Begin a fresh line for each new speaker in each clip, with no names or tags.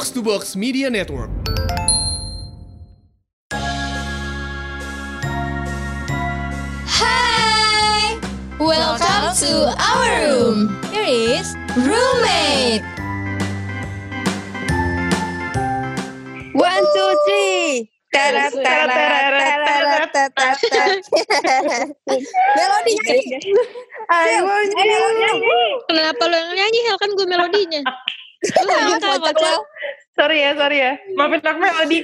Box to Box Media Network.
Hi! Welcome to our room. Here is roommate.
One, two, three. Tara, tara, tara, tara, tara, tara. Melodi nyanyi. I want you.
Kenapa lo yang nyanyi Hel kan gue melodinya.
Lo.
Sorry ya, sorry ya. Maafin aku melodi.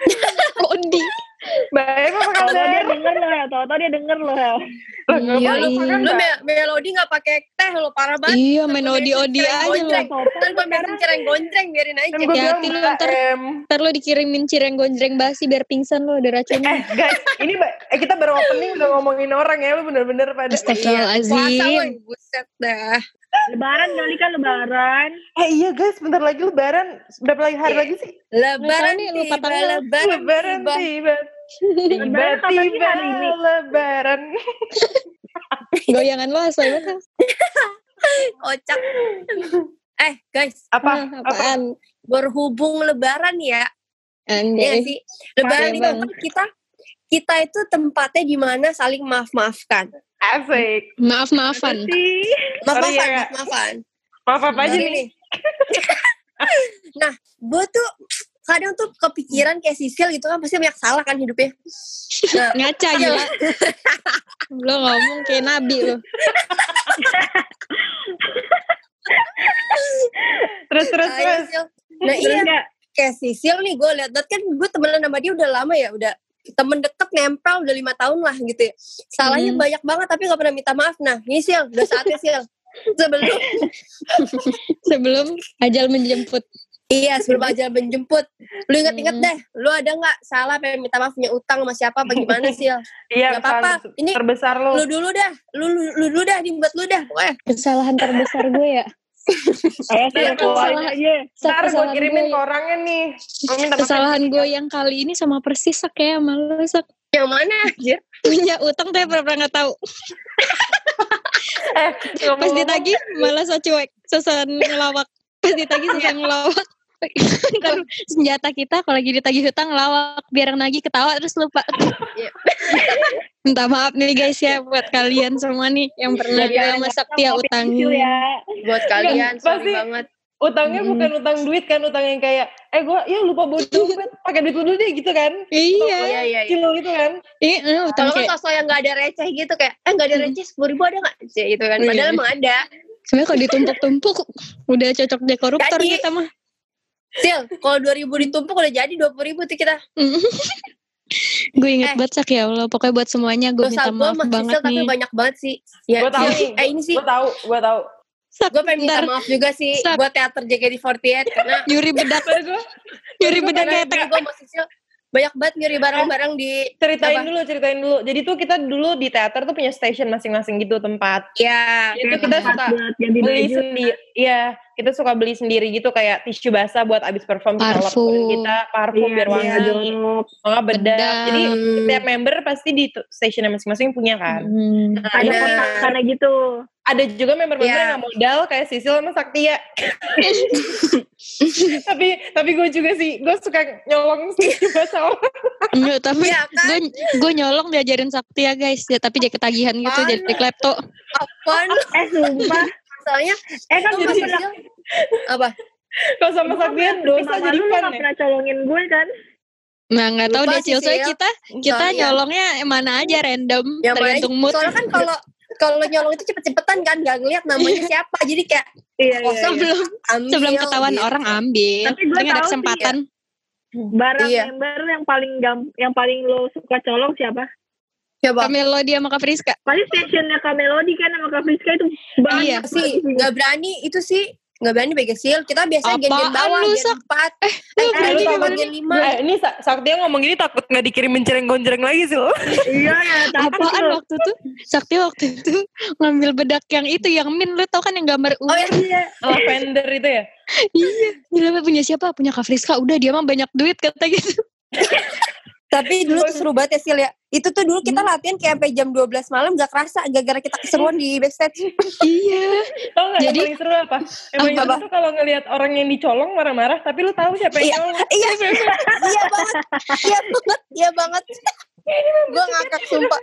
Odi.
Baik, apa
Tau-tau dia
kabar?
denger loh ya, tau-tau dia denger loh ya.
Iya, iya.
kan,
Lu melodi gak pakai teh lo parah banget.
Iya main odi-odi aja lo.
Kan gue mesin cireng gonjreng biarin aja.
Gue
Hati-hati lu ntar. Ntar lo dikirimin cireng gonjreng basi biar pingsan lo ada racunnya.
Eh, guys, ini eh, kita baru opening udah ngomongin orang ya, lu bener-bener pada.
Puasa
Astagfirullahaladzim.
woy, buset dah.
Lebaran kali kan lebaran.
Eh iya guys, bentar lagi lebaran. Berapa lagi hari
Iya.
lagi sih?
Lebaran
nih, lupa tanggal.
lebaran
Lebaran
tiba.
Tiba-tiba
hari ini?
lebaran.
Goyangan lo asal banget.
Kocak. Eh guys,
Apa?
Nah,
Apa?
apaan?
berhubung lebaran ya. Iya
Anjay.
sih. Lebaran itu kan kita kita itu tempatnya di mana saling maaf-maafkan.
Asik.
Maaf-maafan.
Sih.
Maaf-maafan,
Sorry ya, Kak.
maaf-maafan.
Maaf apa aja
Nah,
nih?
ini. nah, gue tuh kadang tuh kepikiran kayak Sisil gitu kan pasti banyak salah kan hidupnya. Nah,
Ngaca gila. lo ngomong kayak nabi lo.
Terus, terus,
ayo,
terus.
Nah
Terus
iya kayak Sisil nih gue liat kan gue temenan sama dia udah lama ya udah temen deket nempel udah lima tahun lah gitu ya. Salahnya
Hmm.
banyak banget tapi gak pernah minta maaf. Nah ini Sil udah saatnya Sil. Sebelum
Sebelum ajal menjemput.
Iya sebelum aja menjemput Lu inget-inget
Hmm.
deh Lu ada gak salah pengen minta maaf punya utang sama siapa apa gimana sih
Iya,
Gak apa-apa Ini
terbesar lu.
lu dulu dah lu, lu, lu dulu dah Ini buat lu dah Pokoknya
Kesalahan terbesar gue ya.
Sih,
Iya, salah.
aja.
Ntar gue
Kesalahan
kirimin ke orangnya nih. Minta.
Kesalahan gue yang kali ini sama persis Sak, ya sama lo Sak.
Yang mana anjir
Punya utang tapi pernah nggak tahu.
Eh,
Pas ditagih malah so cuek, sosokan ngelawak. Pas ditagih sosokan ngelawak. Ntar senjata kita kalau lagi ditagih hutang ngelawak biar yang nagih ketawa terus lupa.
Iya.
Minta maaf nih guys ya buat kalian semua nih yang pernah
Jadi
gue
ada
sama
yang
Saktia utangin.
kecil ya.
Buat kalian Sorry
pasti-
banget
utangnya
Hmm.
bukan utang duit kan, utang yang kayak, eh gue, ya lupa bawa dompet, pakai duit lu dulu deh gitu kan.
Iya,
Iya iya iya
Kecil gitu kan.
iya eh, utang
Kalau kan
kayak
sosok yang gak ada receh gitu Kayak Eh gak ada
Hmm.
receh 10 ribu ada gak Cie, gitu kan
Iya.
Padahal emang ada
sebenarnya kalau ditumpuk-tumpuk udah cocok jadi koruptor
Jadi.
kita mah.
Sil Kalau 2000 ditumpuk udah jadi 20 ribu tuh kita
gue inget
Eh.
banget Sak ya Allah pokoknya buat semuanya gue minta maaf
sama
banget
tapi
nih.
banyak banget sih Ya
Gue tahu
Sil. Eh ini sih
Gue tahu, gue tahu.
Sak,
Gue pengen minta maaf juga sih
Sak.
Buat teater JKT48 Karena
Nyuri bedak, nyuri bedak
Karena
kayak
dulu gue sama Sisil banyak banget nyuri barang-barang di
ceritain
Apa?
dulu, ceritain dulu. Jadi tuh kita dulu di teater tuh punya station masing-masing gitu tempat.
ya
Itu kita suka beli sendiri. Iya, kita suka beli sendiri gitu kayak tisu basah buat abis perform
Parfum.
kita, parfum
Iya,
biar
iya,
wangi.
jorok.
Oh, bedak.
Bedak.
Jadi setiap member pasti di stationnya masing-masing punya kan.
Hmm.
Nah,
Ada kotak gitu.
ada juga member-member
Iya.
yang gak modal kayak Sisil sama Saktia. tapi tapi gue juga sih, gue suka nyolong tisu basah orang.
Enggak, tapi
Iya kan?
gue gue nyolong diajarin sakti ya guys ya tapi jadi ketagihan gitu jadi klepto
Apaan?
Eh sumpah.
Soalnya
Eh kan
sama
pernah.
Apa?
Kalau sama Saktia dosa jadi
gak
ya.
pernah colongin gue kan?
nah nggak tahu
Lupa
deh Cil soalnya kita kita
Sorry ya.
nyolongnya mana aja random
Yang mana
tergantung mood
Soalnya kan kalau kalau nyolong itu cepet-cepetan kan gak ngeliat namanya siapa jadi kayak
Iya, iya,
kosong
iya.
sebelum
ambil
sebelum ketahuan
gitu.
orang ambil
Tapi gue
Paling ada
tahu sih,
kesempatan
Barang
Iya.
member yang paling gam yang paling lo suka colong siapa?
Coba.
Melody sama Kak Friska.
Pasti stationnya Kak Melody kan sama Kak Friska itu banyak
Iya.
sih. Nggak berani itu sih. Nggak berani bagian sil kita biasanya
Apaan
gen-gen bawah
lu,
gen empat. Eh,
lu
eh,
berani
gen
mana
gen lima.
Eh, ini Sa- Saktia ngomong gini takut nggak dikirimin cereng-gonjreng lagi sih lo.
Iya ya,
apaan
tuh.
waktu tuh Sakti waktu itu ngambil bedak yang itu yang min. Lu tau kan yang gambar
oh
ular?
Ya
Lavender itu ya.
iya. Gila punya siapa? Punya Kak Friska. Udah dia mah banyak duit kata gitu
Tapi dulu tuh seru banget ya Sil ya. Itu tuh dulu kita latihan kayak sampai jam 12 malam gak kerasa gara-gara kita keseruan di backstage.
iya.
Tau gak yang
Jadi-
paling seru apa? Yang paling
Apa?
tuh kalau ngelihat orang yang dicolong marah-marah, tapi lu tahu siapa
Iya.
yang nyolong.
Iya, iya banget. Iya banget, iya banget. Gue ngakak sumpah.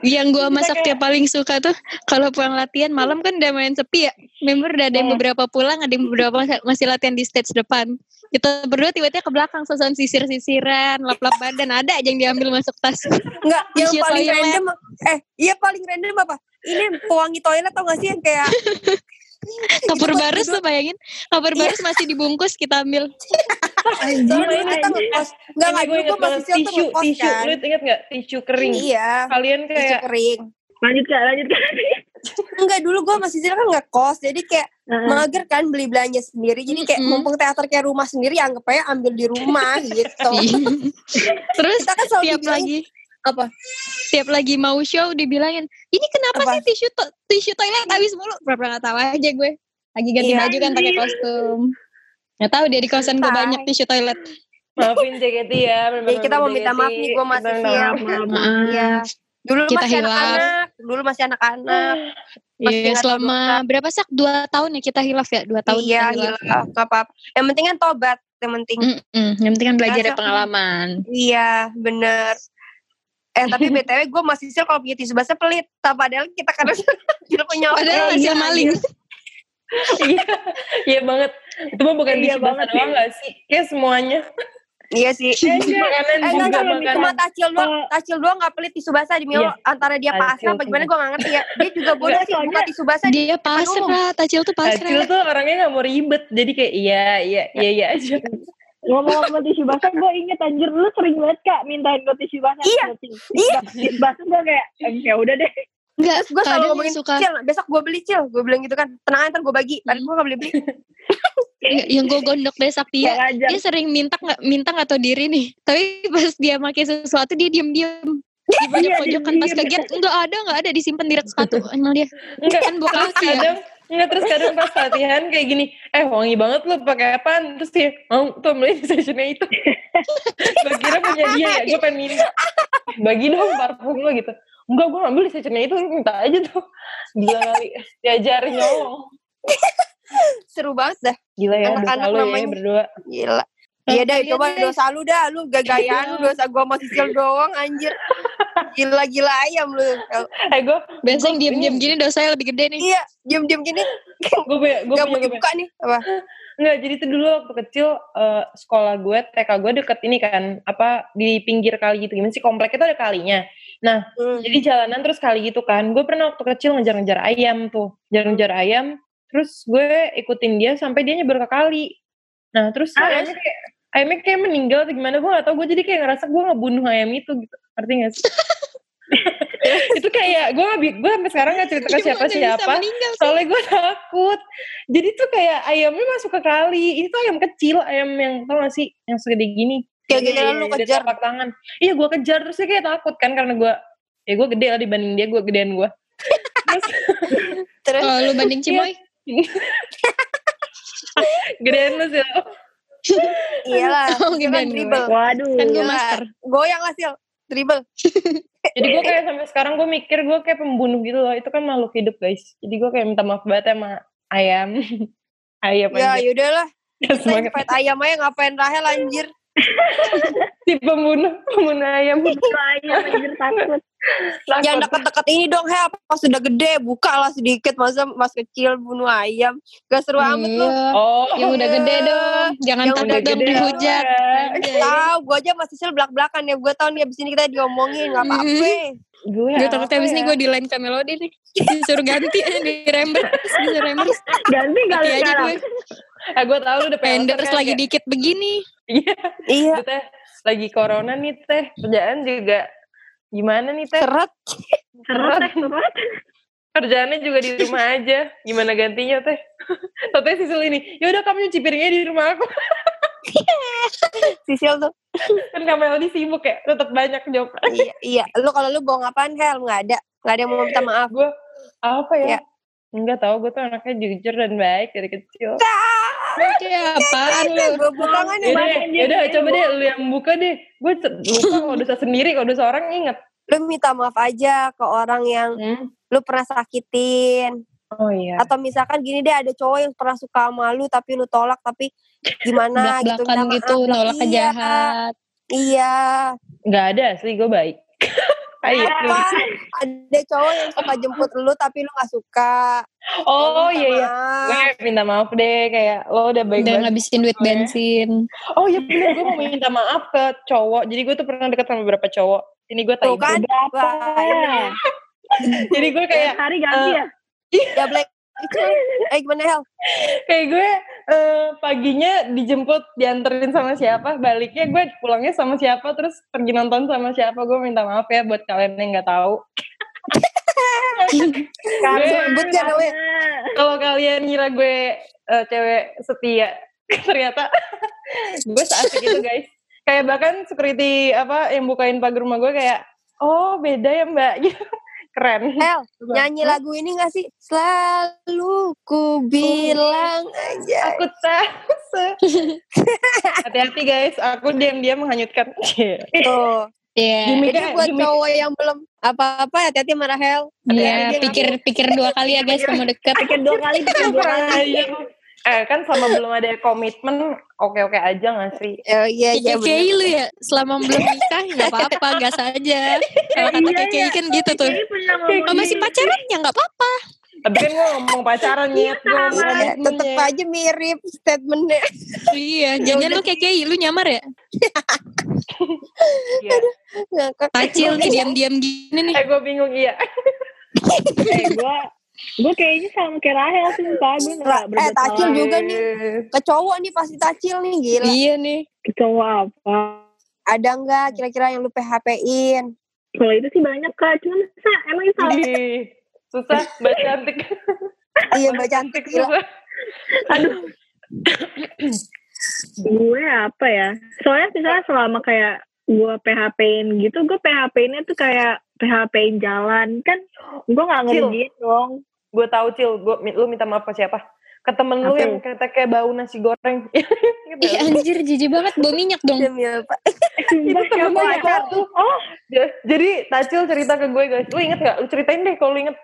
Yang gue masak tiap paling suka tuh kalau pulang latihan malam kan udah main sepi ya. Member udah ada yang
Hmm.
beberapa pulang, ada yang beberapa masih latihan di stage depan. Kita berdua tiba-tiba ke belakang sosokan sisir-sisiran, lap-lap badan ada aja yang diambil masuk tas.
Enggak, yang
Tisu
paling
toilet.
random. Eh, iya paling random apa? Ini pewangi toilet tau gak sih yang kayak
Kapur barus tuh bayangin. Kapur
Iya.
barus masih dibungkus kita ambil.
Dulu kita ngekos. Enggak, enggak,
gue
masih
tisu, tisu.
kan.
Lu inget gak tisu kering?
Iya,
Kalian
tisu
kayak
kering.
Lanjut kak, lanjut kak.
Enggak, dulu gue masih sil kan ngekos. Jadi kayak
Heeh.
mager kan beli belanja sendiri. Jadi kayak
Mm-mm.
mumpung teater kayak rumah sendiri, anggap aja ambil di rumah gitu.
Terus
Kita kan selalu
tiap
dibilang,
lagi
apa?
tiap lagi mau show dibilangin ini kenapa
Apa?
sih tisu to- tisu toilet habis mulu pernah nggak tahu aja gue lagi ganti
Iya.
baju kan pakai kostum nggak tahu dia di kosan gue banyak tisu toilet
maafin JKT ya.
Jadi kita mau minta maaf nih, gua masih. Iya. Dulu
Kita
masih
hilaf.
anak-anak. Dulu masih anak-anak. Masih
Iya,
nggak tahu
selama berapa sak dua tahun ya kita hilaf ya dua tahun
iya,
kita hilaf.
hilaf. Gak apa-apa. Yang penting kan tobat. Yang penting.
Mm-mm, yang penting kan belajar dari
Masa-
pengalaman
Iya, bener. Eh tapi BTW gue masih sih kalau punya tisu basah pelit. Tak padahal kita kan kita punya
padahal hasil
yang
maling
Iya, iya banget. Itu mah bukan
Iya
tisu basah
banget,
doang gak sih? Kayak semuanya.
Iya sih.
Makanan
Eh
juga makanan.
cuma tacil doang,
Oh.
tacil doang gak pelit tisu basah demi Allah. Antara dia
Tacil
pasrah apa gimana gue gak ngerti ya. Dia juga bodoh
Enggak,
sih buka tisu basah.
dia pasrah tacil tuh pasrah
tuh orangnya gak mau ribet. Jadi kayak iya, iya, iya, iya aja.
Ngomong-ngomong tisu basah, gue inget anjir lu sering banget kak mintain gue tisu basah.
Iya,
Iya. Tisu basah gue kayak, "Em, ya udah deh.
enggak
Gue selalu ngomongin,
suka
Cil, besok gue beli Cil. Gue bilang gitu kan. Tenang aja ntar gue bagi. Padahal gue gak beli-beli.
yang gue gondok ya
ngajar.
dia sering minta nggak minta nggak tahu diri nih tapi pas dia pakai sesuatu dia diem diem di pojok pojokan pas kegiat nggak ada nggak ada disimpan di rak sepatu emang dia
Enggak,
kan buka kaki ya
Enggak, terus kadang pas latihan kayak gini, eh wangi banget lu pakai apaan? Terus dia, mau tuh beli sessionnya itu. gue kira punya dia ya, gue pengen minta. Bagi dong parfum lo gitu. Enggak, gue ngambil di sessionnya itu, minta aja tuh. Gila kali, diajarin nyolong.
Seru banget dah.
Gila ya, dosa
Anak-anak
lu ya
namanya.
berdua.
Gila. Iya dah,
Iya
coba
deh.
dosa lu dah. Lu gagayan lu dosa gue masih Cil doang anjir. Gila-gila ayam lu.
Eh, gue,
biasanya yang diem diem gini dosanya lebih gede nih
Iya, diem-diem gini.
gue punya, gue
Gak
punya,
mau
gue punya.
dibuka nih. Apa?
Enggak, jadi tuh dulu waktu kecil eh, sekolah gue, TK gue deket ini kan, apa di pinggir kali gitu. Gimana sih komplek itu ada kalinya. Nah,
Hmm.
jadi jalanan terus kali gitu kan. Gue pernah waktu kecil ngejar-ngejar ayam tuh, ngejar-ngejar ayam. Terus gue ikutin dia sampai dia nyebar ke kali. Nah, terus
Ah,
ayamnya kayak ayamnya kayak meninggal atau gimana gue gak tau. Gue jadi kayak ngerasa gue ngebunuh ayam itu gitu. Ngerti gak sih? itu kayak gue gue sampai sekarang gak cerita ke
meninggal sih?
soalnya gue takut jadi tuh kayak ayamnya masuk ke kali itu tuh ayam kecil ayam yang tau gak sih yang segede gini
Kayak gini
Iya,
lu kejar.
telapak tangan iya gue kejar terus dia kayak takut kan karena gue ya gue gede lah dibanding dia gue gedean gue terus
Terus
oh, lu banding cimoy
gedean lu sih
iyalah.
Oh,
itu kan
gedean
dribble.
Waduh.
kan gue master
Goyang lah Sil. Dribble.
jadi gue kayak sampai sekarang gue mikir gue kayak pembunuh gitu loh itu kan makhluk hidup guys jadi gue kayak minta maaf banget sama ayam ayam
Ya
aja
yaudahlah. Kita
semangat
fight ayam aja ngapain Rahel anjir.
si pembunuh pembunuh ayam
Ayam takut.
Takut.
Yang deket-deket ini dong Hel. Pas sudah gede buka lah sedikit. Masa mas kecil bunuh ayam. Gak seru amat lu.
Iya.
oh
yang udah gede dong jangan
Yang
takut dong
gede.
dihujat Anjay.
Tahu, gue aja masih Sil belak-belakan ya. Gue tahu nih abis ini kita diomongin nggak apa-apa.
gue
gue takut
apa
abis ini
ya?
gue di line ke melodi nih disuruh ganti aja di rembers disuruh rembers
Ganti
aja
sekarang.
gue
Ah, gue tau lu udah pengen
penders lagi dikit begini
Iya,
Iya.
Teh lagi corona nih teh, kerjaan juga gimana nih teh?
Seret.
Seret, teh, seret.
Kerjaannya juga di rumah aja. Gimana gantinya teh? Tete sisul ini, yaudah kamu nyuci piringnya di rumah aku.
Sisil tuh.
kan Kamel di sibuk ya, tetap banyak job.
iya, iya. Lu kalau lu bohong apaan Hel? Nggak ada. Nggak ada yang mau minta maaf.
gue apa ya?
Ya.
Enggak tahu, gue tuh anaknya jujur dan baik dari kecil.
Kayak apaan lu?
Yang
coba deh lu yang buka deh. Gue lupa kalau dosa sendiri, kalau dosa orang inget.
Lu minta maaf aja ke orang yang
Hmm.
lu pernah sakitin.
Oh iya.
Atau misalkan gini deh ada cowok yang pernah suka sama lu tapi lu tolak tapi gimana gitu. Minta
gitu, nolak
Iya,
jahat.
Iya.
Gak ada asli, gue baik. Ayo.
Apa? Ada cowok yang suka jemput lu tapi lu gak suka.
Oh iya iya. Gue minta maaf deh, kayak lo udah baik
Udah ngabisin duit
gue.
bensin.
Oh iya bener, gue mau minta maaf ke cowok. Jadi gue tuh pernah deket sama beberapa cowok. Ini gue tahu.
kan?
Berapa?
Wah,
Jadi gue kayak
hari ganti ya?
ya Black. Eh gimana Hel?
kayak gue eh, paginya dijemput dianterin sama siapa baliknya gue pulangnya sama siapa terus pergi nonton sama siapa gue minta maaf ya buat kalian yang nggak tahu. Kalau kalian ngira gue eh, cewek setia ternyata gue seasik itu guys. Kayak bahkan security apa yang bukain pagar rumah gue kayak oh beda ya mbak. Gitu keren
Hel, nyanyi lagu ini gak sih? Selalu ku bilang aja.
aku tahu hati-hati guys aku diam-diam menghanyutkan
Tuh.
Iya.
Gimik
Jadi buat
gimik.
cowok yang belum apa-apa hati-hati sama Rahel.
Iya,
Hati-hati dia
pikir-pikir dua kali ya guys kalau mau deket.
Pikir dua kali, pikir dua kali.
Iya. eh kan sama belum ada komitmen oke-oke aja gak sih
Oh iya iya
Kayak lu ya, selama belum nikah nggak apa-apa, gas aja. Kalau kata
Iya,
KKI
iya.
kan gitu tuh. Kalau masih pacaran ya nggak apa-apa.
tapi kan gue ngomong pacaran nyet gue
Iya, tetep aja mirip statementnya.
Iya, jangan lu KKI, lu nyamar ya?
Iya.
Ngakak.
Tacil nih diam-diam gini nih.
eh gue bingung iya
Eh, gue gue kayaknya sama kayak Rahel sumpah gue nggak
eh, Tacil juga nih. Ke cowok nih pasti tacil nih gila.
Iya nih.
cowok apa?
Ada nggak kira-kira yang lu PHP-in?
kalau itu sih banyak kak. Cuma masa emang itu
susah. Mbak cantik.
Iya mbak cantik gila.
aduh. Gue apa ya? Soalnya misalnya selama kayak gue PHP-in gitu gue PHP-innya tuh kayak PHP-in jalan. Kan gue nggak ngerjain dong
gue tahu cil. Gue lu minta maaf ke siapa? Ke temen lu yang kata kayak bau nasi goreng.
Ih anjir jijik banget. Bau minyak dong.
Apa?
sumpah
Itu temen gue
ya
tuh.
oh
Ja- jadi Tacil cerita ke gue guys. Lu inget gak lu ceritain deh kalau lu inget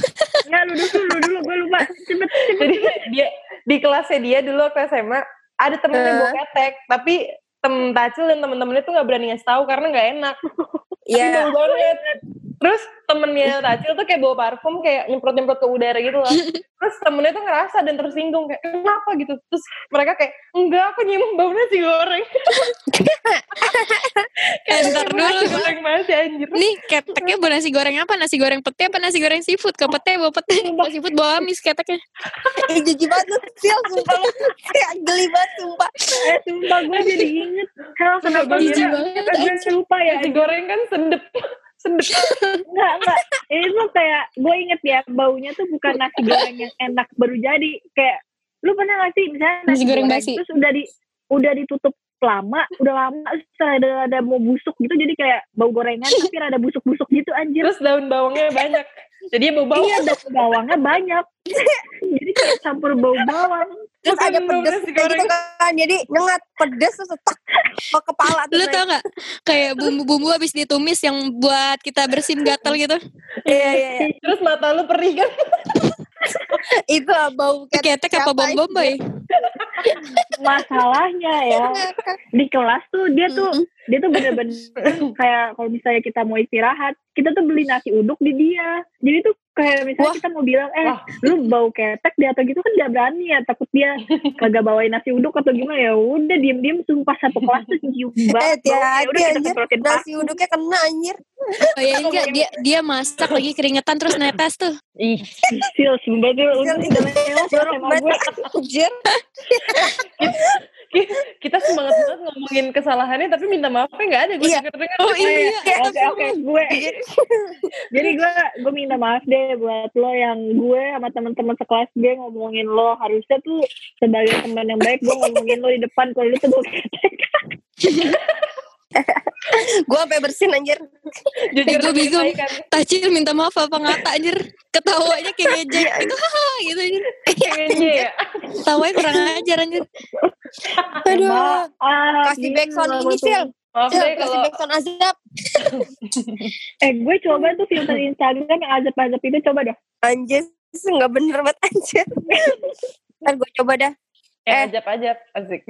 nggak lu dulu lu dulu. Gue lupa. Cepet cepet.
Jadi dia di kelasnya dia dulu waktu SMA ada temennya
Eh.
bawa ketek. Tapi tem Tacil dan temen-temennya tuh nggak berani ngasih tahu karena nggak enak.
Iya.
Bau banget terus temennya Tacil tuh kayak bawa parfum kayak nyemprot-nyemprot ke udara gitu loh terus temennya tuh ngerasa dan tersinggung kayak kenapa gitu terus mereka kayak enggak aku nyium bau nasi goreng
Eh, ntar dulu.
goreng masih anjir
Nih keteknya bawa nasi goreng apa? Nasi goreng pete apa nasi goreng seafood? Ke pete bawa pete, bawa seafood bawa amis keteknya.
Ih jijik banget lu Sil, sumpah lu. Kayak geli banget sumpah.
eh sumpah gue jadi inget kenapa
Jijik
gue
banget,
gue lupa ya
nasi goreng kan sedep sedep
Enggak, enggak. Ini tuh kayak, gue inget ya, baunya tuh bukan nasi goreng yang enak baru jadi. Kayak, lu pernah gak sih misalnya
Nasi goreng basi.
terus udah di udah ditutup lama, udah lama, terus ada, ada mau busuk gitu, jadi kayak bau gorengan, tapi ada busuk-busuk gitu anjir.
terus daun bawangnya banyak jadi bau bawang
Iya, daun bawangnya banyak. jadi kayak campur bau bawang.
Terus
Bukan
ada pedes kayak gitu kan. Jadi nyengat pedes terus tak ke kepala tuh.
Lu tau gak? Kayak bumbu-bumbu habis ditumis yang buat kita bersin gatal gitu.
Iya iya iya.
terus mata lu perih kan
Itu bau
Ketek apa bom bombay?
Masalahnya ya, di kelas tuh dia tuh dia tuh bener-bener kayak kalau misalnya kita mau istirahat kita tuh beli nasi uduk di dia. Jadi tuh kayak misalnya
Wah.
kita mau bilang eh
Wah.
lu bau ketek dia atau gitu kan gak berani ya takut dia kagak bawain nasi uduk atau gimana ya udah diem-diem sumpah satu kelas tuh cium
Eh
banget baunya.
hati-hati
udah kita semprotin
Nasi uduknya kena anjir.
Oh iya enggak, dia dia masak lagi keringetan terus netes tuh.
ih
Sil, sumpah tuh udah lewat sama gue
anjir.
kita semangat banget ngomongin kesalahannya tapi minta maafnya nggak ada gue
Iya.
denger dengar
Oh iya.
oke oke gue. Jadi gue gue minta maaf deh buat lo yang gue sama teman-teman sekelas gue ngomongin lo. Harusnya tuh sebagai teman yang baik gue ngomongin lo di depan. Kalau tuh gue
Gue sampai bersin anjir.
jujur
gue bingung. Tacil minta maaf apa ngata anjir. Ketawanya kayak ngejek gitu. Haha gitu anjir.
kayaknya ya
Tawanya kurang ajar anjir.
Aduh.
Ah,
Kasih backsound ini. Sil.
Maaf deh kalau
backsound azab.
Eh, gue coba tuh filter Instagram yang azab-azab itu coba dah.
Anjir, nggak bener banget anjir. Ntar gue coba dah. Eh.
ajab-ajab asik.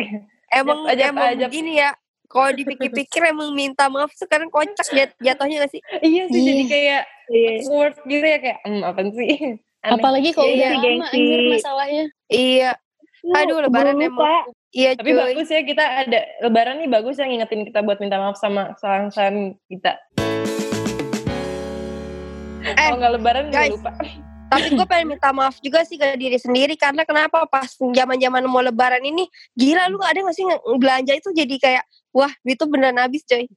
Emang
Ajab,
emang
ajab.
begini ya. Kalau dipikir-pikir emang minta maaf sekarang kocak jat- jatuhnya gak sih?
iya sih jadi kayak
Iya.
word gitu ya kayak hmm apa sih? Aneh.
Apalagi kalau
Iya,
udah lama
gengsi.
anjir masalahnya.
Iya. Aduh,
Lu
lebaran
keburu
emang.
lupa.
Iya
Tapi
cuy.
bagus ya kita ada lebaran nih bagus yang ngingetin kita buat minta maaf sama kesalahan kita.
Eh,
Kalau nggak lebaran
guys.
lupa.
Tapi gue pengen minta maaf juga sih ke diri sendiri karena kenapa pas zaman-zaman mau lebaran ini gila lu ada gak sih belanja itu jadi kayak wah duit tuh beneran habis coy.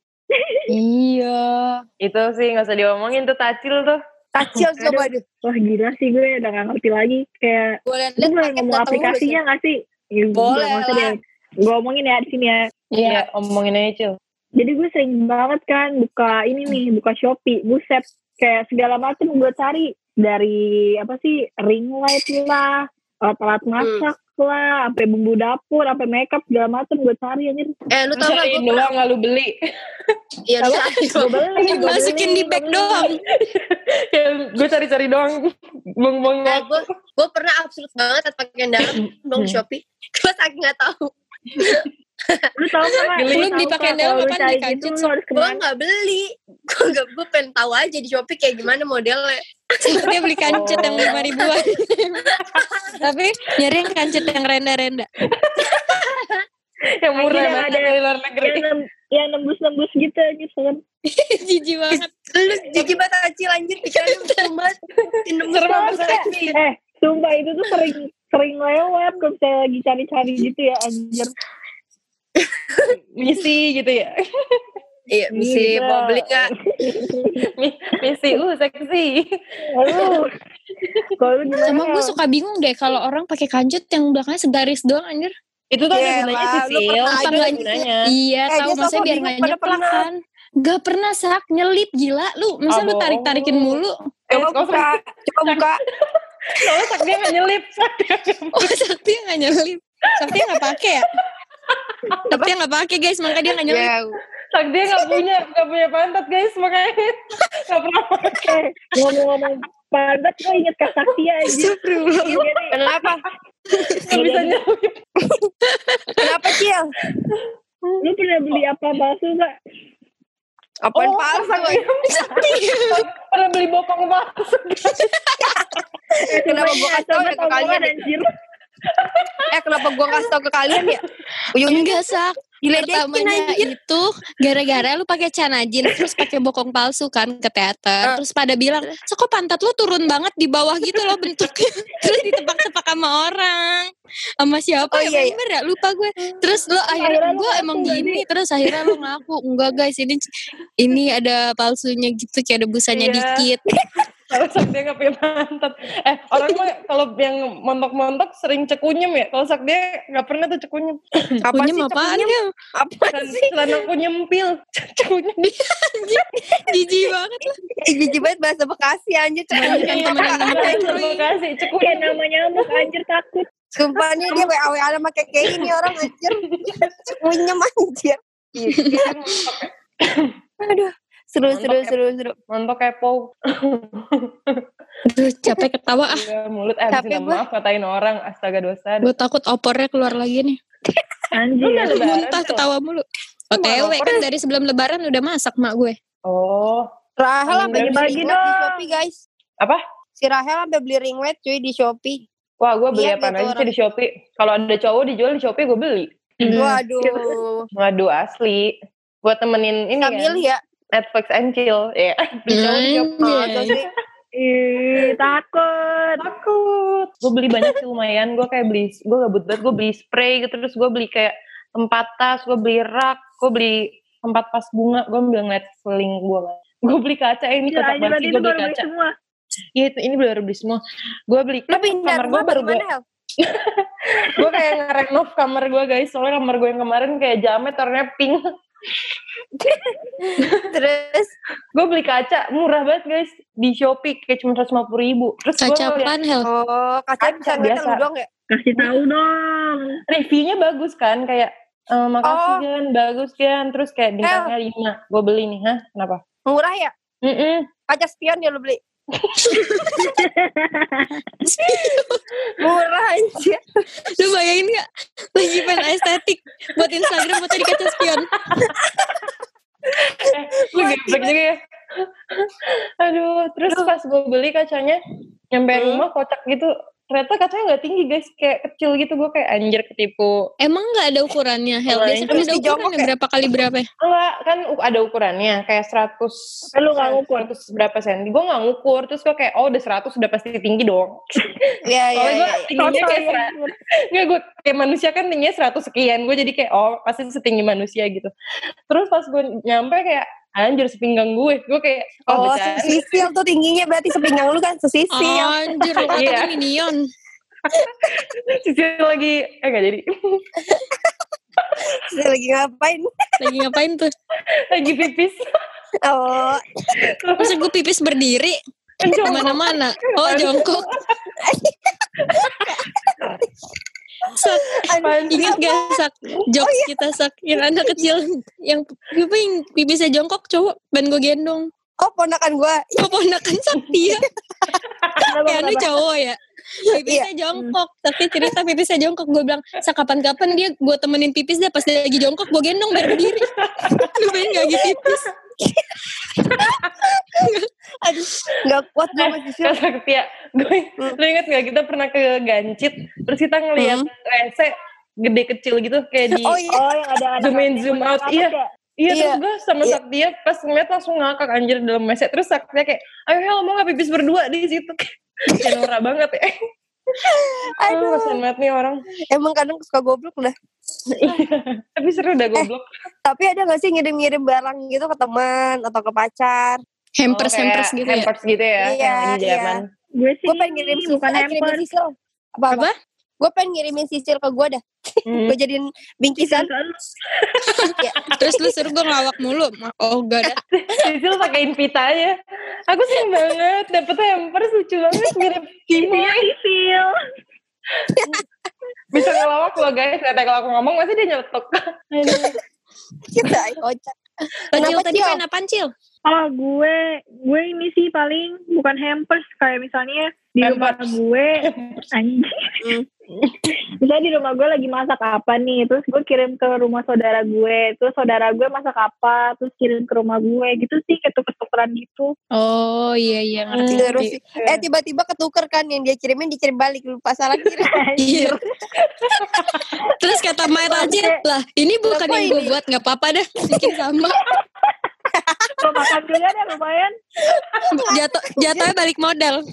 Iya.
Itu sih nggak usah diomongin tuh tacil tuh.
Kacil coba deh.
Wah gila sih gue udah gak ngerti lagi. Kayak,
Gue liat
lu boleh ngomong aplikasinya gak sih? Ya,
Boleh
nggak usah
lah.
Gue omongin ya di sini ya.
Iya.
Ya omongin aja cil.
Jadi gue sering banget kan buka ini nih, buka Shopee, buset. Kayak segala macam gue cari. Dari apa sih, ring light lah, alat-alat masak lah, sampai bumbu dapur, sampai makeup segala macam gue cari anjir.
Eh lu tau gak gue
doang nggak lu beli.
Iya lu
Gue beli, gue
Masukin di bag doang.
Kayak gue cari-cari doang. Bong-bong
Eh, gue gue pernah absurd banget pakaian dalam dong
Hmm.
Shopee. Gue saking gak tahu.
Lu tau gak. Lu
Lu
tau
dipakein
gak
dalam
kalau lu
apaan?
cari
Di
gitu, lu
Gue gak beli. Gue gak gue pengen tahu aja di Shopee kayak gimana modelnya.
Dia beli kancut yang
Oh.
lima ribuan. Tapi nyari yang kancut yang renda-renda.
yang murah
Akhirnya
banget
ada-
dari luar negeri.
Yang, nem- yang nembus-nembus gitu anjir. kan.
Jijik banget.
Lu jijik banget acil anjir pikirannya besar banget. Nembus.
Eh, sumpah itu tuh sering sering lewat kalau misalnya lagi cari-cari gitu ya anjir.
Misi gitu ya.
Iya, misi
Iya.
mau beli gak?
Mi- Misi uh seksi.
Sama gue suka bingung deh kalau orang pakai kancut yang belakangnya segaris doang anjir.
Itu tuh
Iya,
gunanya sih, Sil. gunanya.
Iya,
Eh,
tahu
dia
maksudnya biar nggak
pada
nyeplak
pernah.
kan. Gak pernah sak nyelip gila lu. Masa
Ah,
lu tarik-tarikin
bohong.
mulu?
Eh,
Coba buka, coba buka.
Soalnya sak dia nggak nyelip. Sak dia nggak-
Oh, Sakti nggak nyelip. Sakti nggak pakai ya? Sakti nggak pakai guys, makanya dia nggak nyelip.
Ya,
Sak dia nggak punya nggak punya pantat guys makanya nggak pernah pakai.
Ngomong-ngomong pantat gue inget Kak Saktia anjir. Iya
kenapa?
Nggak bisa nyelip.
Kenapa Cil?
Lu pernah beli apa palsu gak?
Apaan
Oh,
palsu?
dia. Pernah beli bokong palsu.
Kenapa gue kasih tau ya ke kalian ya?
anjir.
Eh kenapa gue kasih tau ke kalian ya? Ujung-ujungnya
Enggak sak.
diledekin
Pertamanya itu gara-gara lu pakai canajin terus pakai bokong palsu kan ke teater. Terus pada bilang, "So kok pantat lu turun banget di bawah gitu loh bentuknya." terus ditebak-tebak sama orang. Sama siapa
Oh,
ya?
iya, iya.
Ya? Lupa gue. Terus lu akhirnya gue emang gini, terus akhirnya lu ngaku, "Enggak guys, ini ini ada palsunya gitu kayak ada busanya
Iya.
dikit."
Kalau sak dia nggak punya pantat. Eh orang mah kalau yang montok-montok sering cekunyem ya. Kalau sak dia nggak pernah tuh cekunyem.
Apa sih
apaan
cekunyem?
ya?
Apa sih?
celana aku nyempil. Cekunyem.
Jijik banget lah.
Jijik banget bahasa Bekasi anjir. Cekunyem.
Kayak
Cekunyem.
namanya nyamuk anjir takut.
Sumpah nih dia WA WA sama kayak kayak ini orang anjir. Cekunyem anjir. Aduh. Seru,
Mantap
seru,
ya.
seru, seru.
Montok kepo.
Aduh, capek ketawa ah.
Enggak, mulut eh
Capek
minta
gua.
maaf katain orang astaga dosa.
Gue takut opornya keluar lagi nih.
Anjir.
Lu
Muntah ketawa mulu. OTW kan dari sebelum lebaran udah masak mak gue.
Oh,
Rahel sampai beli
Bagi-bagi
light di. Shopee guys.
Apa?
Si Rahel sampai beli ring light cuy di Shopee.
wah gue beli apa aja sih di Shopee. Kalau ada cowok dijual di Shopee gue beli.
Waduh.
Waduh asli. Buat temenin ini
Sambil
kan.
ya.
Netflix and chill. Ya,
sih.
Ih, takut.
Takut. Gue beli banyak sih lumayan. Gue kayak beli, gue gabut banget. Gue beli spray gitu. Terus gue beli kayak tempat tas. Gue beli rak. Gue beli tempat pas bunga. Gue ambil ngeliat seling gue. Gue beli kaca. Eh, ini
anjir
banget sih. Gue beli kaca. Iya ini baru beli semua. Gue beli
Lu pindah
kamar gue baru gue gue kayak ngerenov kamar gue guys soalnya kamar gue yang kemarin kayak jamet warnanya pink
Terus
gue beli kaca murah banget guys di shopee kayak cuma 150 ribu terus
Kaca apaan Hel?
oh kaca
Kaca
bisa
biasa.
lu doang ya?
Kasih tahu dong.
reviewnya bagus kan kayak eh, makasih
Oh.
kan bagus kan terus kayak bintangnya lima gue beli nih hah kenapa
Murah ya?
Mm-mm.
Kaca spion ya lu beli. Murah aja.
Lu bayangin gak? Lagi pengen estetik buat Instagram foto di kaca spion.
lu geblek juga ya aduh terus pas gue beli kacanya nyampe
Hmm.
rumah kocak gitu ternyata kacanya nggak tinggi guys kayak kecil gitu gue kayak anjir ketipu
Emang gak ada ukurannya? Hel,
Kalau
biasanya kan ada ukurannya
ya?
berapa kali berapa ya?
enggak kan ada ukurannya kayak 100
Eh, lu nggak ngukur?
100 berapa senti gue nggak ngukur terus gue kayak oh udah 100 udah pasti tinggi dong
Iya, iya,
gue
iya.
tingginya kayak
ya.
sera- Nggak, gue kayak manusia kan tingginya 100 sekian. Gue jadi kayak, oh pasti setinggi manusia gitu. Terus pas gue nyampe kayak, anjir sepinggang gue. Gue kayak,
Oh,
oh,
sesisil tuh tingginya berarti sepinggang lu kan sesisil.
Anjir, lu
Iya.
katanya minion.
Sisi lagi, eh gak jadi.
Sesisil lagi ngapain?
Lagi ngapain tuh?
lagi pipis.
Oh,
Masa gue pipis berdiri? Ke mana-mana. Oh, jongkok. Sak, ingat gak Sak? Jokes kita Sak. Yang anak kecil yang apa yang pipisnya jongkok cowok ban gue gendong.
oh ponakan gua.
Kok ponakan Sakti ya? Kayak anu
kenapa?
cowok ya. Pipisnya jongkok. Sakti cerita pipisnya jongkok. Gue bilang, Sak kapan-kapan dia gue temenin pipis deh. Pas dia lagi jongkok gue gendong biar berdiri. Lu pengen gak gitu pipis?
Aduh, nggak kuat gua sama sisil.
Kak Saktia, gue, lu inget gak kita pernah ke Gancit, terus kita ngeliat WC gede kecil gitu, kayak di
Oh iya.
Oh yang ada anak
zoom in zoom out. Iya, Iya,
Iya.
terus gue sama
Iya.
Saktia pas ngeliat langsung ngakak anjir dalam WC. Terus Saktia kayak, ayo Hel mau gak pipis berdua di situ. kayak norak banget ya. Aduh. Kasihan banget nih orang.
emang kadang suka goblok dah.
Tapi seru
Eh,
udah goblok.
Tapi ada gak sih ngirim-ngirim barang gitu ke teman atau ke pacar?
Hampers,
Oh,
hampers gitu ya.
Hampers gitu ya.
Iya,
yang
iya.
Gue sih
Gue pengen ngirim
bukan
eh, ngirimin
hamper.
sisil. Apa, apa?
Apa?
Gue pengen ngirimin sisil ke gue dah.
Hmm.
Gue jadiin bingkisan.
Terus lu suruh gue ngelawak mulu. Oh gak ada.
Sisil pakein pita aja. Aku seneng banget dapet hampers lucu banget mirip Kimoy.
Sisil.
Bisa ngelawak loh guys. Kata kalau aku ngomong masih dia nyeletuk.
Kita kocak.
Cil tadi pengen apaan Cil?
Oh gue gue ini sih paling bukan hampers kayak misalnya di rumah
Hampers.
gue anjing.
Hmm.
misalnya di rumah gue lagi masak apa nih terus gue kirim ke rumah saudara gue terus saudara gue masak apa terus kirim ke rumah gue gitu sih kayak tuker-tukeran gitu
Oh iya iya ngerti.
Terus
ngerti.
sih. Eh tiba-tiba ketuker kan yang dia kirimin dikirim balik lupa salah kirim.
Terus kata Maet aja lah ini bukan yang gue buat nggak apa-apa dah mungkin sama
Lo makan juga deh lumayan
jatuh jatuhnya balik modal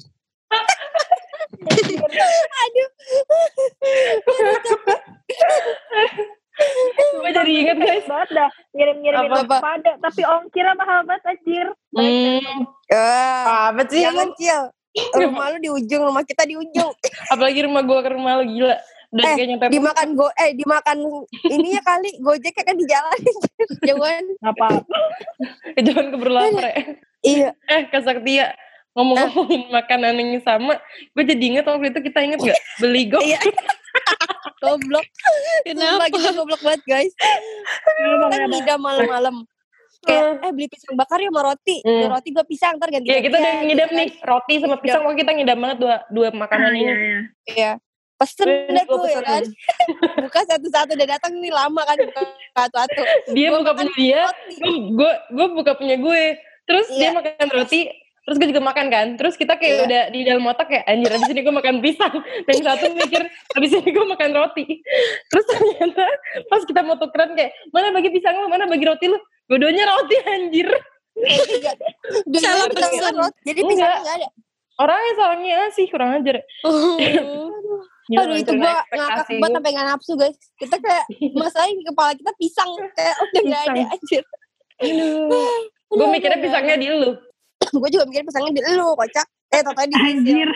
Gue jadi inget guys.
banget dah ngirim-ngirimin
Apa-apa?
pada tapi ongkirnya mahal banget anjir
Hmm.
Ah,
Apa sih?
jangan cil. Rumah lu di ujung, rumah kita di ujung.
Apalagi rumah gue ke rumah lo gila. Udah
Eh,
kayak nyampe
Dimakan go eh dimakan ininya kali Gojek kan di jalan. Jangan.
apa
Jangan keburu lapar ya.
Iya.
Eh Kak Saktia ngomong-ngomongin makanan yang sama, gue jadi inget waktu itu kita inget gak beli go
Iya. Goblok.
Kenapa
kita goblok banget guys. Kan ngidam malam-malam. Kayak eh beli pisang bakar ya sama roti.
Hmm.
Beli roti gue pisang ntar ganti
Ya kita udah ngidam nih roti sama pisang, pokoknya kita ngidam banget dua dua makanan
Ah,
ini.
iya, iya.
Iya. Pesen
gue
tuh ya kan. Buka satu-satu udah datang nih lama kan buka satu-satu.
Dia buka punya dia, gue gue buka punya gue. Terus dia
Iya.
makan roti, terus gue juga makan kan. Terus kita kayak
Iya.
udah di dalam otak kayak anjir abis ini gue makan pisang. Dan yang satu mikir abis ini gue makan roti. Terus ternyata pas kita mau tukeran kayak mana bagi pisang lu, mana bagi roti lu. Dua-duanya roti anjir.
Salah
pisang
pesan.
roti. Jadi
Enggak.
pisangnya nggak ada.
Orangnya salahnya sih kurang ajar.
oh.
Gila,
Aduh itu gue ngakak banget sampai gak nafsu guys. Kita kayak masalahnya di kepala kita pisang kayak udah gak ada
Pisang.
anjir.
Gue mikirnya pisangnya di lu.
gue juga mikir pisangnya di lu kocak. Eh tata di
anjir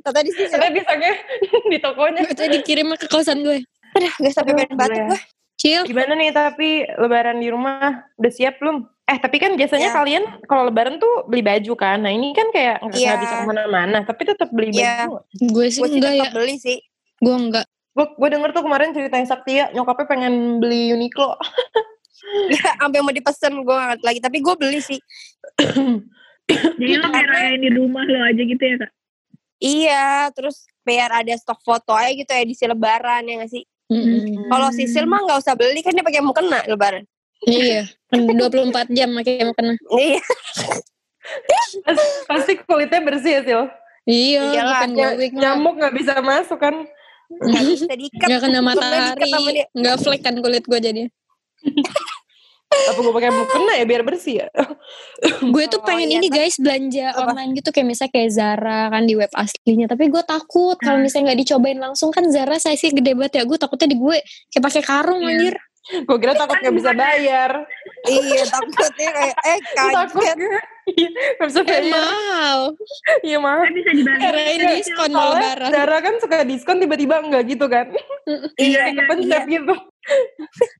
Tata di sisi.
Ternyata pisangnya di tokonya.
Itu dikirim ke kosan gue.
Aduh gak sampai pengen batuk gue.
Cil,
Gimana nih tapi lebaran di rumah udah siap belum? Eh tapi kan biasanya
Iya.
kalian kalau lebaran tuh beli baju kan. Nah ini kan kayak nggak
Iya.
nggak bisa ke mana-mana. Tapi tetap beli
Iya.
baju.
gue sih
Gue sih
enggak ya.
beli sih.
Gue enggak.
Gue gue denger tuh kemarin ceritanya Saktia nyokapnya pengen beli Uniqlo.
Sampai mau dipesen gue lagi. Tapi gue beli sih.
Jadi lo kayak rayain di rumah lo aja gitu ya kak?
Iya. Terus biar ada stok foto aja gitu edisi lebaran ya nggak sih?
Mm-mm.
Kalau Sisil mah nggak usah beli kan dia pakai mukena lebaran.
Iya. Kan 24 jam pakai mau kena.
Iya.
Pasti kulitnya bersih ya Sil.
Iya,
Iyalah,
bukan lah.
Nyamuk nggak bisa masuk kan.
Nggak bisa diikat.
Nggak kena matahari. Nggak flek kan kulit gue jadi.
Apa gue pakai mukena ya biar bersih ya?
Gue tuh
Oh,
pengen
iya
ini
kan?
guys belanja
Apa?
online gitu kayak misalnya kayak Zara kan di web aslinya. Tapi gue takut kalau misalnya nggak dicobain langsung kan Zara saya sih gede banget ya. Gue takutnya di gue kayak pakai karung
Iya.
anjir.
gue kira takut nggak bisa bayar.
Iya takutnya kayak eh
Takut
kaget.
Iya, nggak bisa
Eh,
bayar.
mahal.
Iya mahal.
Bisa dibantu.
Kirain diskon lebaran.
Zara kan suka diskon tiba-tiba enggak gitu kan.
Iya
kepencet gitu.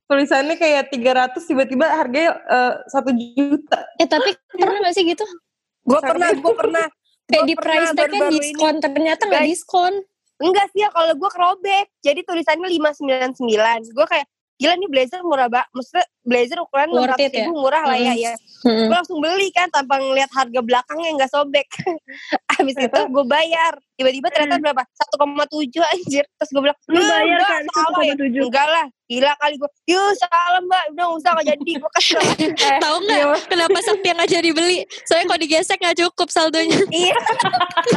Tulisannya kayak 300 tiba-tiba harganya eh, satu juta.
Eh tapi pernah gak sih gitu?
Gue pernah, gue pernah.
Kayak
Gua
di price tag kan
baru-baru ini.
diskon. Ternyata nggak diskon.
Enggak sih ya kalau gue kerobek. Jadi tulisannya 599. Gue kayak gila nih blazer murah banget. Maksudnya blazer ukuran
Worth
600
it ya?
ribu murah lah ya.
Mm.
ya.
Mm-mm.
Gue langsung beli kan tanpa ngeliat harga belakangnya nggak sobek. Habis itu gue bayar. Tiba-tiba ternyata berapa? 1,7 anjir. Terus gue bilang,
Lu
"Eh,
bayar kan
salah ya?"
1,7.
Enggak lah. Gila kali gue. Yuk salah mbak. Udah usah gak jadi. Gue kesel.
Tahu nggak kenapa Sakti yang nggak jadi beli? Soalnya kalau digesek nggak cukup saldonya.
iya.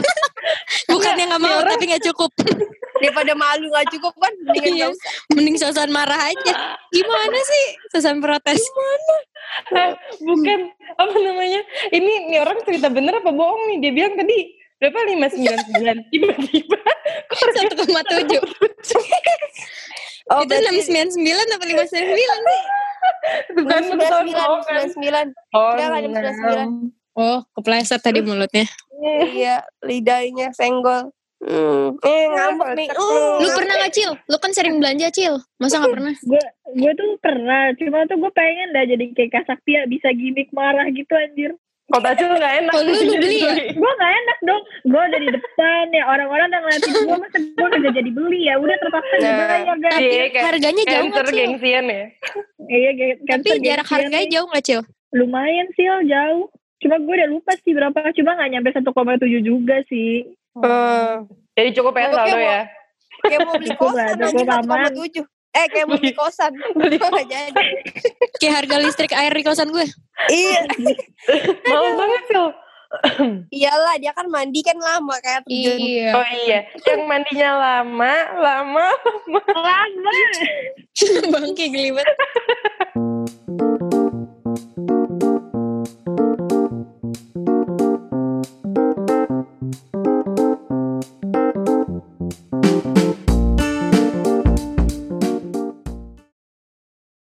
Bukan yang nggak mau tapi nggak cukup.
Daripada malu gak cukup kan.
Iya.
gak usah.
Mending sosan marah aja. Gimana sih sosan protes?
Eh, bukan apa namanya? Ini nih orang cerita bener apa bohong nih? Dia bilang tadi berapa 599 tiba-tiba kok harga
1,7.
Oh,
Itu 699 apa 599 sih?
Tuh kan lu tahu bohong kan?
99.
Oh,
jam 99.
Oh, kepleset tadi mulutnya.
Iya, lidahnya senggol. Hmm. Eh, ngambek nih. Uh.
Lu pernah gak, Cil? Lu kan sering belanja, Cil. Masa gak pernah?
Gue gue tuh pernah, cuma tuh gue pengen dah jadi kayak Kak Saktia bisa gimmick marah gitu anjir.
Kota Acil gak enak.
Oh, lu- beli ya?
Gue gak enak dong, gue udah di depan ya orang-orang udah ngeliatin gue masa gue kagak jadi beli ya udah terpaksa
Nah.
dibayar guys.
Tapi
Iya, kayak
harganya jauh gak, Cil?
gengsian ya.
Iya kayak
Tapi jarak harganya jauh gak, Cil?
lumayan sih jauh. Cuma gue udah lupa sih berapa, cuma gak nyampe 1,7 juga sih.
Hmm.
Jadi cukup ya
mau-
ya.
Kayak mau beli kosan aja
aman.
1,7. Eh, kayak mau beli kosan.
Beli
jadi.
Kayak harga listrik air di kosan gue.
Iya.
Mau banget Sil.
Iyalah, dia kan mandi kan lama kan.
Iya.
Oh iya, yang mandinya lama, lama.
Lama.
Bangke geli